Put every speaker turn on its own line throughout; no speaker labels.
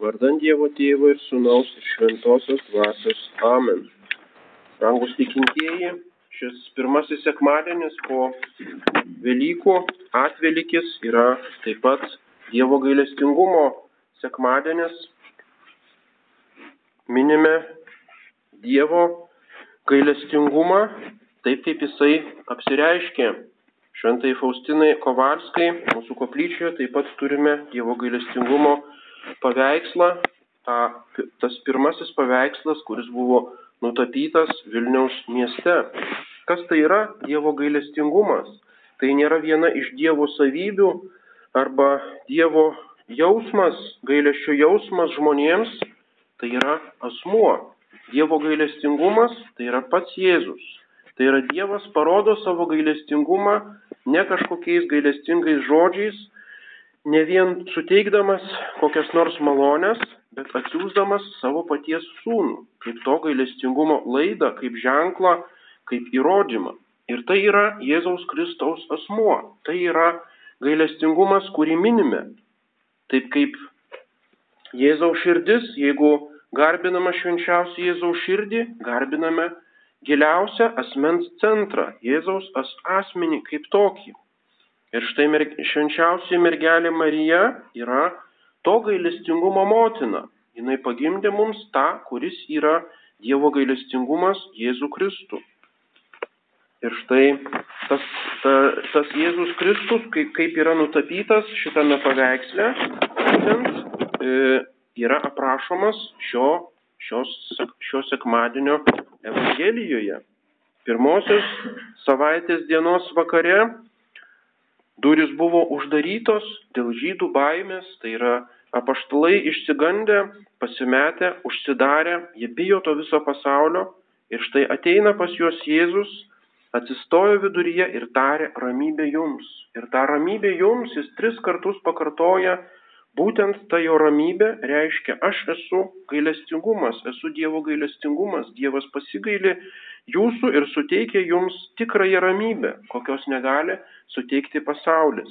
Vardant Dievo Tėvo ir Sūnaus ir Šventosios Dvasios. Amen. Rangus tikintieji, šis pirmasis sekmadienis po Velykų atvelikis yra taip pat Dievo gailestingumo sekmadienis. Minime Dievo gailestingumą taip, kaip jisai apsireiškė Šventai Faustinai Kovalskai, mūsų koplyčioje taip pat turime Dievo gailestingumo paveikslą, ta, tas pirmasis paveikslas, kuris buvo nutapytas Vilniaus mieste. Kas tai yra Dievo gailestingumas? Tai nėra viena iš Dievo savybių arba Dievo jausmas, gailesčio jausmas žmonėms, tai yra asmuo. Dievo gailestingumas tai yra pats Jėzus. Tai yra Dievas parodo savo gailestingumą ne kažkokiais gailestingais žodžiais, ne vien suteikdamas kokias nors malonės, bet atsiūsdamas savo paties sūnų, kaip to gailestingumo laidą, kaip ženklą, kaip įrodymą. Ir tai yra Jėzaus Kristaus asmuo. Tai yra gailestingumas, kurį minime. Taip kaip Jėzaus širdis, jeigu garbiname švenčiausią Jėzaus širdį, garbiname giliausią asmens centrą, Jėzaus asmenį kaip tokį. Ir štai švenčiausiai mergelė Marija yra to gailestingumo motina. Jis pagimdė mums tą, kuris yra Dievo gailestingumas Jėzų Kristų. Ir štai tas, ta, tas Jėzus Kristus, kaip, kaip yra nutapytas šitame paveiksle, būtent e, yra aprašomas šio, šios, šio sekmadienio Evangelijoje. Pirmosios savaitės dienos vakare Duris buvo uždarytos dėl žydų baimės, tai yra apaštalai išsigandę, pasimetę, užsidarę, jie bijo to viso pasaulio ir štai ateina pas juos Jėzus, atsistojo viduryje ir tarė ramybė jums. Ir tą ramybę jums jis tris kartus pakartoja, būtent ta jo ramybė reiškia aš esu gailestingumas, esu Dievo gailestingumas, Dievas pasigaili jūsų ir suteikia jums tikrąją ramybę, kokios negali suteikti pasaulis.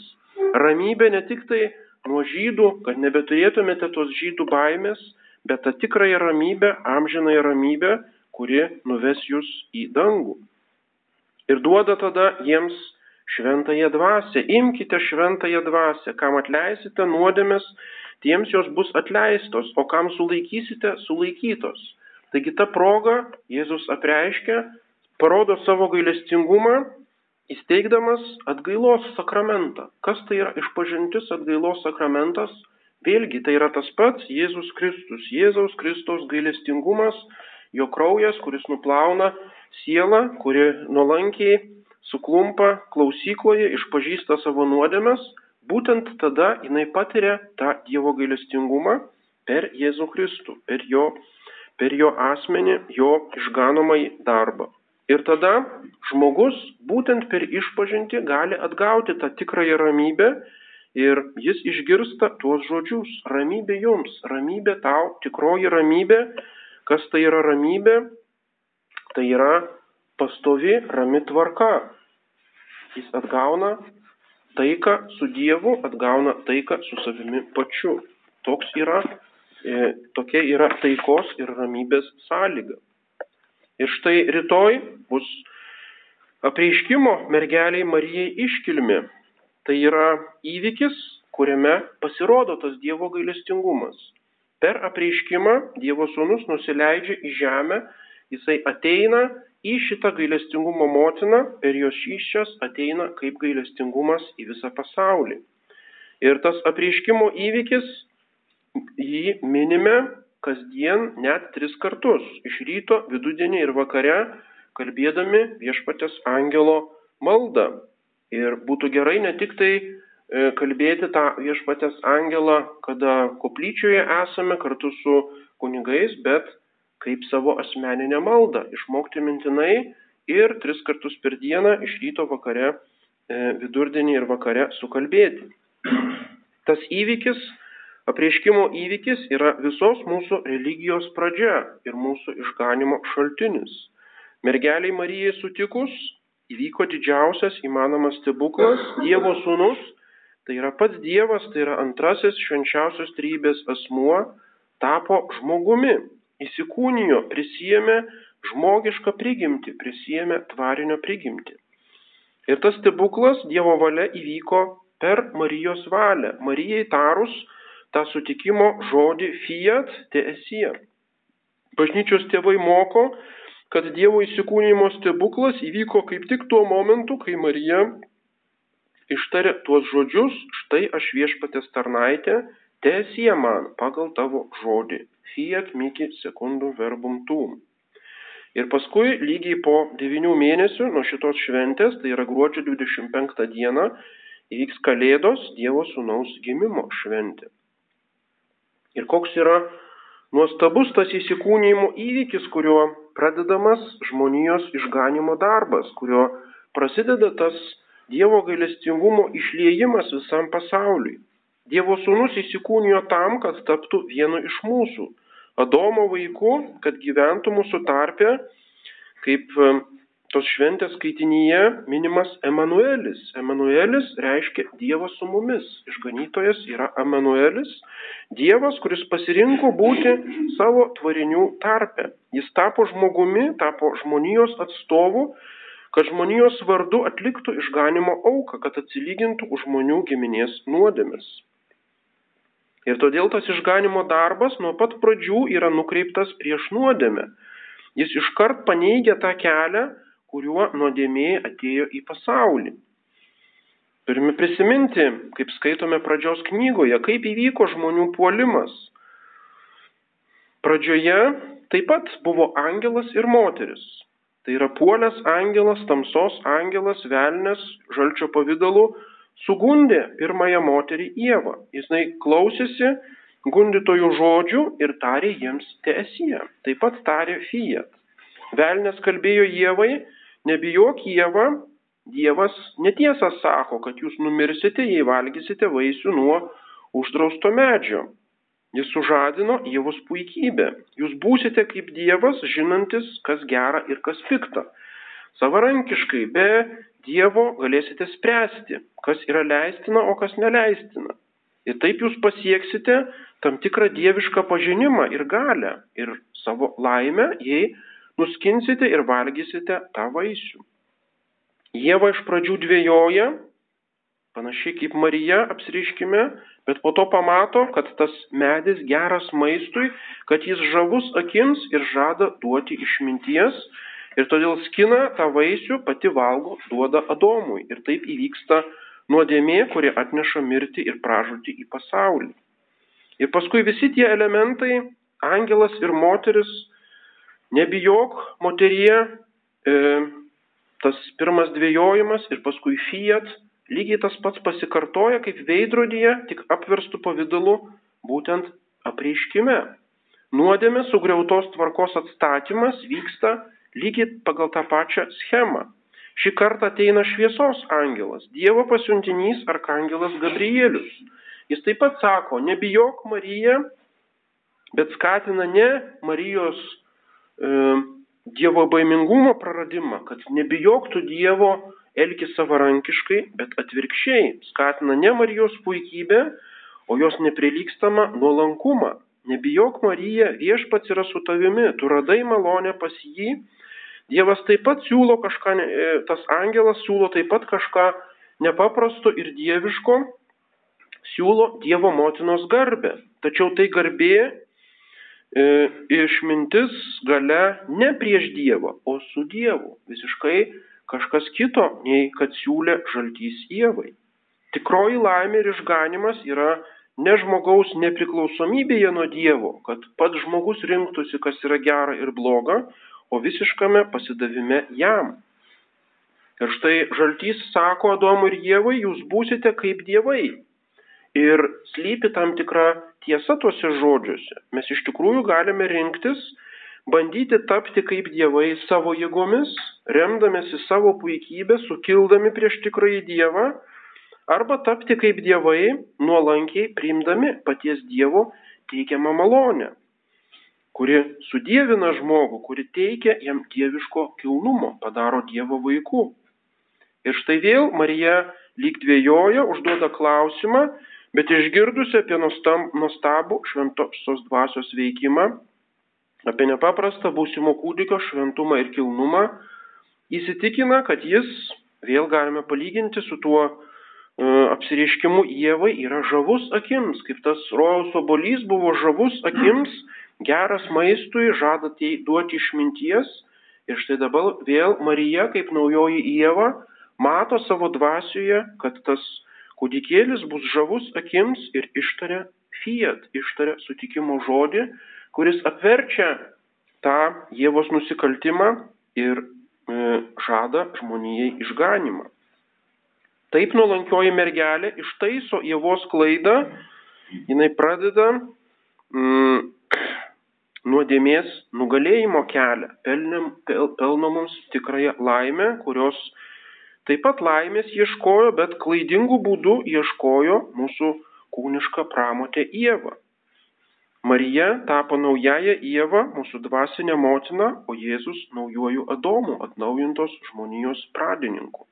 Ramybė ne tik tai nuo žydų, kad nebeturėtumėte tos žydų baimės, bet tą tikrąją ramybę, amžinąją ramybę, kuri nuves jūs į dangų. Ir duoda tada jiems šventąją dvasę. Imkite šventąją dvasę, kam atleisite nuodėmės, tiems jos bus atleistos, o kam sulaikysite, sulaikytos. Taigi ta proga Jėzus apreiškia, parodo savo gailestingumą, įsteigdamas atgailos sakramentą. Kas tai yra išpažintis atgailos sakramentas? Vėlgi tai yra tas pats Jėzus Kristus, Jėzaus Kristos gailestingumas, jo kraujas, kuris nuplauna sielą, kuri nuolankiai suklumpa klausykloje, išpažįsta savo nuodėmes, būtent tada jinai patiria tą Dievo gailestingumą per Jėzų Kristų, per jo per jo asmenį, jo išganomai darbą. Ir tada žmogus būtent per išpažinti gali atgauti tą tikrąją ramybę ir jis išgirsta tuos žodžius - ramybė jums, ramybė tau, tikroji ramybė. Kas tai yra ramybė? Tai yra pastovi rami tvarka. Jis atgauna taiką su Dievu, atgauna taiką su savimi pačiu. Toks yra tokia yra taikos ir ramybės sąlyga. Ir štai rytoj bus apreiškimo mergeliai Marijai iškilmi. Tai yra įvykis, kuriame pasirodo tas Dievo gailestingumas. Per apreiškimą Dievo sūnus nusileidžia į žemę, jisai ateina į šitą gailestingumo motiną ir jos iščias ateina kaip gailestingumas į visą pasaulį. Ir tas apreiškimo įvykis jį minime kasdien net tris kartus - iš ryto, vidudienį ir vakare, kalbėdami viešpatės angelo maldą. Ir būtų gerai ne tik tai e, kalbėti tą viešpatės angelą, kada koplyčioje esame kartu su kunigais, bet kaip savo asmeninę maldą, išmokti mintinai ir tris kartus per dieną iš ryto vakare, e, vidurdienį ir vakare sukalbėti. Tas įvykis Apreiškimo įvykis yra visos mūsų religijos pradžia ir mūsų išganimo šaltinis. Mergeliai Marijai sutikus įvyko didžiausias įmanomas stebuklas - Dievo sūnus, tai yra pats Dievas, tai yra antrasis švenčiausios trybės asmuo, tapo žmogumi, įsikūnijo, prisijėmė žmogišką prigimtį, prisijėmė tvarinio prigimtį. Ir tas stebuklas Dievo valia įvyko per Marijos valią. Marijai tarus tą sutikimo žodį fiat te esie. Bažnyčios tėvai moko, kad Dievo įsikūnymo stebuklas įvyko kaip tik tuo momentu, kai Marija ištarė tuos žodžius, štai aš viešpatės tarnaitė, tesie man pagal tavo žodį. Fiat miki sekundų verbum tum. Ir paskui lygiai po devinių mėnesių nuo šitos šventės, tai yra gruodžio 25 dieną, įvyks Kalėdos Dievo Sūnaus gimimo šventė. Ir koks yra nuostabus tas įsikūnymo įvykis, kuriuo pradedamas žmonijos išganimo darbas, kuriuo prasideda tas Dievo gailestingumo išliejimas visam pasauliui. Dievo sūnus įsikūnijo tam, kad taptų vienu iš mūsų Adomo vaiku, kad gyventų mūsų tarpe, kaip tos šventės skaitinyje minimas Emanuelis. Emanuelis reiškia Dievas su mumis. Išganytojas yra Emanuelis, Dievas, kuris pasirinko būti savo tvarinių tarpe. Jis tapo žmogumi, tapo žmonijos atstovu, kad žmonijos vardu atliktų išganimo auką, kad atsilygintų už žmonių giminės nuodėmis. Ir todėl tas išganimo darbas nuo pat pradžių yra nukreiptas prieš nuodėmę. Jis iškart paneigia tą kelią, kuriuo nuodėmė atėjo į pasaulį. Turime prisiminti, kaip skaitome pradžios knygoje, kaip įvyko žmonių puolimas. Pradžioje taip pat buvo angelas ir moteris. Tai yra puolęs angelas, tamsos angelas, velnės, žalčio pavydalu sugundė pirmąją moterį Ievą. Jisai klausėsi gundytojų žodžių ir tarė jiems teesie. Taip pat tarė fiat. Velnes kalbėjo Ievai, nebijok Ieva, Dievas netiesą sako, kad jūs numirsite, jei valgysite vaisių nuo uždrausto medžio. Jis sužadino Dievos puikybę. Jūs būsite kaip Dievas, žinantis, kas gera ir kas pikta. Savarankiškai, be Dievo galėsite spręsti, kas yra leistina, o kas neleistina. Ir taip jūs pasieksite tam tikrą dievišką pažinimą ir galę ir savo laimę, jei nuskinsite ir valgysite tą vaisių. Jėva iš pradžių dvėjoja, panašiai kaip Marija apsiriškime, bet po to pamato, kad tas medis geras maistui, kad jis žavus akims ir žada duoti išminties Ir todėl skina tą vaisių pati valgo, duoda Adomui. Ir taip įvyksta nuodėmė, kuri atneša mirtį ir pražūtį į pasaulį. Ir paskui visi tie elementai, angelas ir moteris, nebijok, moterie, e, tas pirmas dvėjojimas ir paskui fiat, lygiai tas pats pasikartoja kaip veidrodyje, tik apverstų pavydalu būtent apreiškime. Nuodėmė sugriautos tvarkos atstatymas vyksta lygiai pagal tą pačią schemą. Šį kartą ateina šviesos angelas, Dievo pasiuntinys arkangelas Gabrielius. Jis taip pat sako, nebijok Marija, bet skatina ne Marijos Dievo baimingumo praradimą, kad nebijok tu Dievo elgis savarankiškai, bet atvirkščiai skatina ne Marijos puikybę, o jos neprilykstamą nuolankumą. Nebijok Marija, viešpats yra su tavimi, tu radai malonę pas jį Dievas taip pat siūlo kažką, e, tas angelas siūlo taip pat kažką nepaprasto ir dieviško, siūlo Dievo motinos garbę. Tačiau tai garbė e, išmintis gale ne prieš Dievą, o su Dievu. Visiškai kažkas kito, nei kad siūlė žaltys Dievai. Tikroji laimė ir išganimas yra ne žmogaus nepriklausomybėje nuo Dievo, kad pats žmogus rinktųsi, kas yra gera ir bloga, o visiškame pasidavime jam. Ir štai žaltys sako Adomui ir Dievai, jūs būsite kaip dievai. Ir slypi tam tikra tiesa tuose žodžiuose. Mes iš tikrųjų galime rinktis, bandyti tapti kaip dievai savo jėgomis, remdamėsi savo puikybę, sukildami prieš tikrąjį dievą, arba tapti kaip dievai, nuolankiai priimdami paties dievo teikiamą malonę kuri sudievina žmogų, kuri teikia jam dieviško kilnumo, padaro Dievo vaikų. Ir štai vėl Marija lyg dvėjoja, užduoda klausimą, Bet išgirdusi apie nuostabų šventosios dvasios veikimą, apie nepaprastą būsimo kūdikio šventumą ir kilnumą, įsitikina, kad jis, vėl galime palyginti su tuo e, apsireiškimu Jėvai, yra žavus akims, kaip tas rojaus obolys buvo žavus akims, geras maistui, žada duoti išminties. Ir štai dabar vėl Marija, kaip naujoji Jėva, mato savo dvasioje, kad tas kūdikėlis bus žavus akims ir ištaria fiat, ištaria sutikimo žodį, kuris apverčia tą Jėvos nusikaltimą ir e, žada žmonijai išganimą. Taip nuolankioji mergelė ištaiso Jėvos klaidą, jinai pradeda mm, nuodėmės nugalėjimo kelią, pelno mums tikrąją laimę, kurios taip pat laimės ieškojo, bet klaidingų būdų ieškojo mūsų kūniška pramotė Ieva. Marija tapo naująją Ievą, mūsų dvasinę motiną, o Jėzus naujojų Adomų, atnaujintos žmonijos pradininku.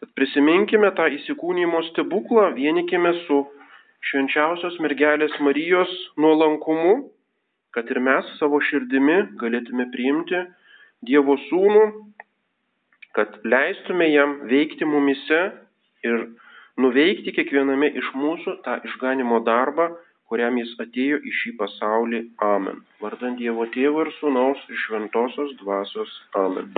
Tad prisiminkime tą įsikūnymo stebuklą, vienikime su švenčiausios mergelės Marijos nuolankumu, kad ir mes savo širdimi galėtume priimti Dievo sūnų, kad leistume jam veikti mumise ir nuveikti kiekviename iš mūsų tą išganimo darbą, kuriam jis atėjo į šį pasaulį. Amen. Vardant Dievo Tėvo ir Sūnaus ir Šventosios Dvasios. Amen.